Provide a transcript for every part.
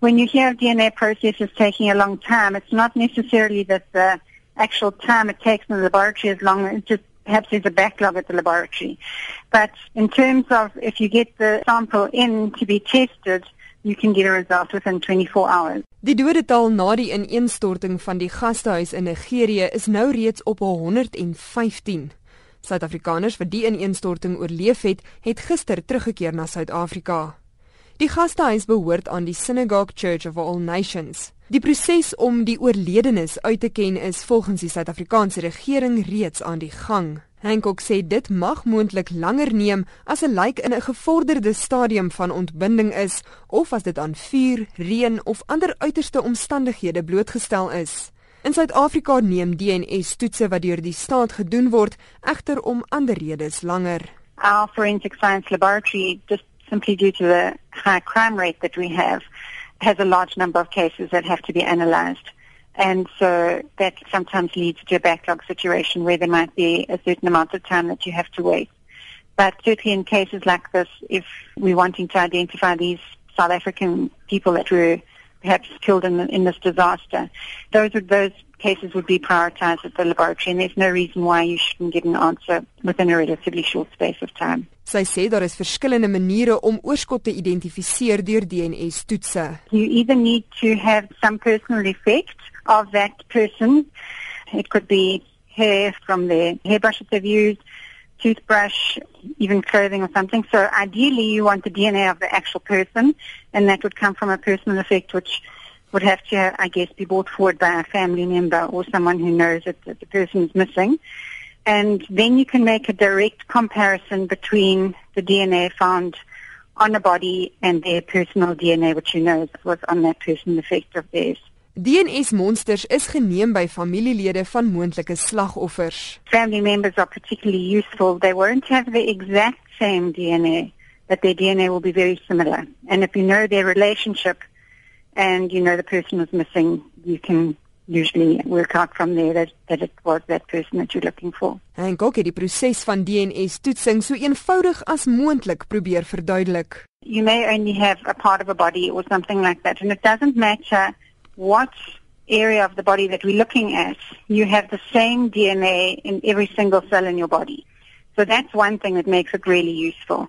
When you hear DNA processes taking a long time, it's not necessarily that the actual time it takes in the laboratory is long. It just perhaps there's a backlog at the laboratory. But in terms of if you get the sample in to be tested, you can get a result within 24 hours. Die dodetal na die ineenstorting van die gastehuis in Nigerië is nou reeds op 115. Suid-Afrikaners wat die ineenstorting oorleef het, het gister teruggekeer na Suid-Afrika. Die gastehuis behoort aan die Synagogue Church of All Nations. Die proses om die oorledenes uit te ken is volgens die Suid-Afrikaanse regering reeds aan die gang. Hancock sê dit mag moontlik langer neem as 'n lijk in 'n gevorderde stadium van ontbinding is of as dit aan vuur, reën of ander uiterste omstandighede blootgestel is. In Suid-Afrika neem DNA-toetse wat deur die staat gedoen word egter om ander redes langer. Our forensic science laboratory just simply due to the high crime rate that we have has a large number of cases that have to be analyzed. And so that sometimes leads to a backlog situation where there might be a certain amount of time that you have to wait. But certainly in cases like this, if we're wanting to identify these South African people that were perhaps killed in, in this disaster, those would, those cases would be prioritized at the laboratory and there's no reason why you shouldn't get an answer within a relatively short space of time. Sy sê daar is verskillende maniere om oorskot te identifiseer deur DNA-toetse. You either need to have some personal effect of that person. It could be hair from the hairbrush that they've used, toothbrush, even clothing or something. So ideally you want the DNA of the actual person and that would come from a personal effect which would have to, I guess, be brought forward by a family member or someone who knows that the person is missing. And then you can make a direct comparison between the DNA found on a body and their personal DNA, which you know was on that person, effect of theirs. DNS monsters is geneem by familielede van moontlike slagoffers. Family members are particularly useful. They won't have the exact same DNA, but their DNA will be very similar. And if you know their relationship, and you know the person was missing, you can usually work out from there that, that it was that person that you're looking for. En gou het die proses van DNA-toetsing so eenvoudig as moontlik probeer verduidelik. You may only have a part of a body or something like that and it doesn't matter what area of the body that we're looking at. You have the same DNA in every single cell in your body. So that's one thing that makes it really useful.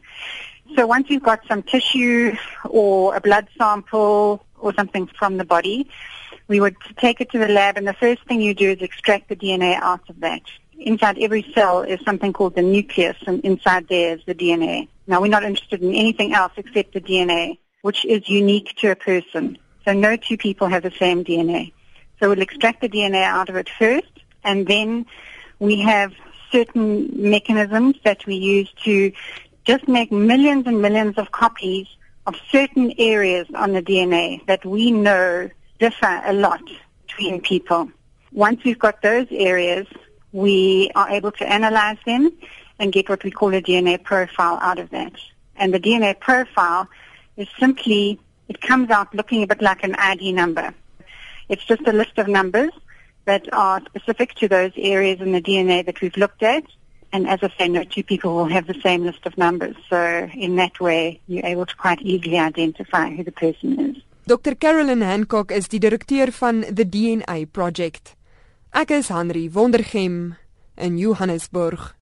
So once you've got some tissue or a blood sample or something from the body, we would take it to the lab and the first thing you do is extract the DNA out of that. Inside every cell is something called the nucleus and inside there is the DNA. Now we're not interested in anything else except the DNA, which is unique to a person. So no two people have the same DNA. So we'll extract the DNA out of it first and then we have certain mechanisms that we use to just make millions and millions of copies of certain areas on the DNA that we know differ a lot between people. Once we've got those areas, we are able to analyze them and get what we call a DNA profile out of that. And the DNA profile is simply, it comes out looking a bit like an ID number. It's just a list of numbers that are specific to those areas in the DNA that we've looked at and as I say, no two people will have the same list of numbers. So in that way, you're able to quite easily identify who the person is. Dr. Carolyn Hancock is die direkteur van the DNA Project. Ek is Henry Wondergem in Johannesburg.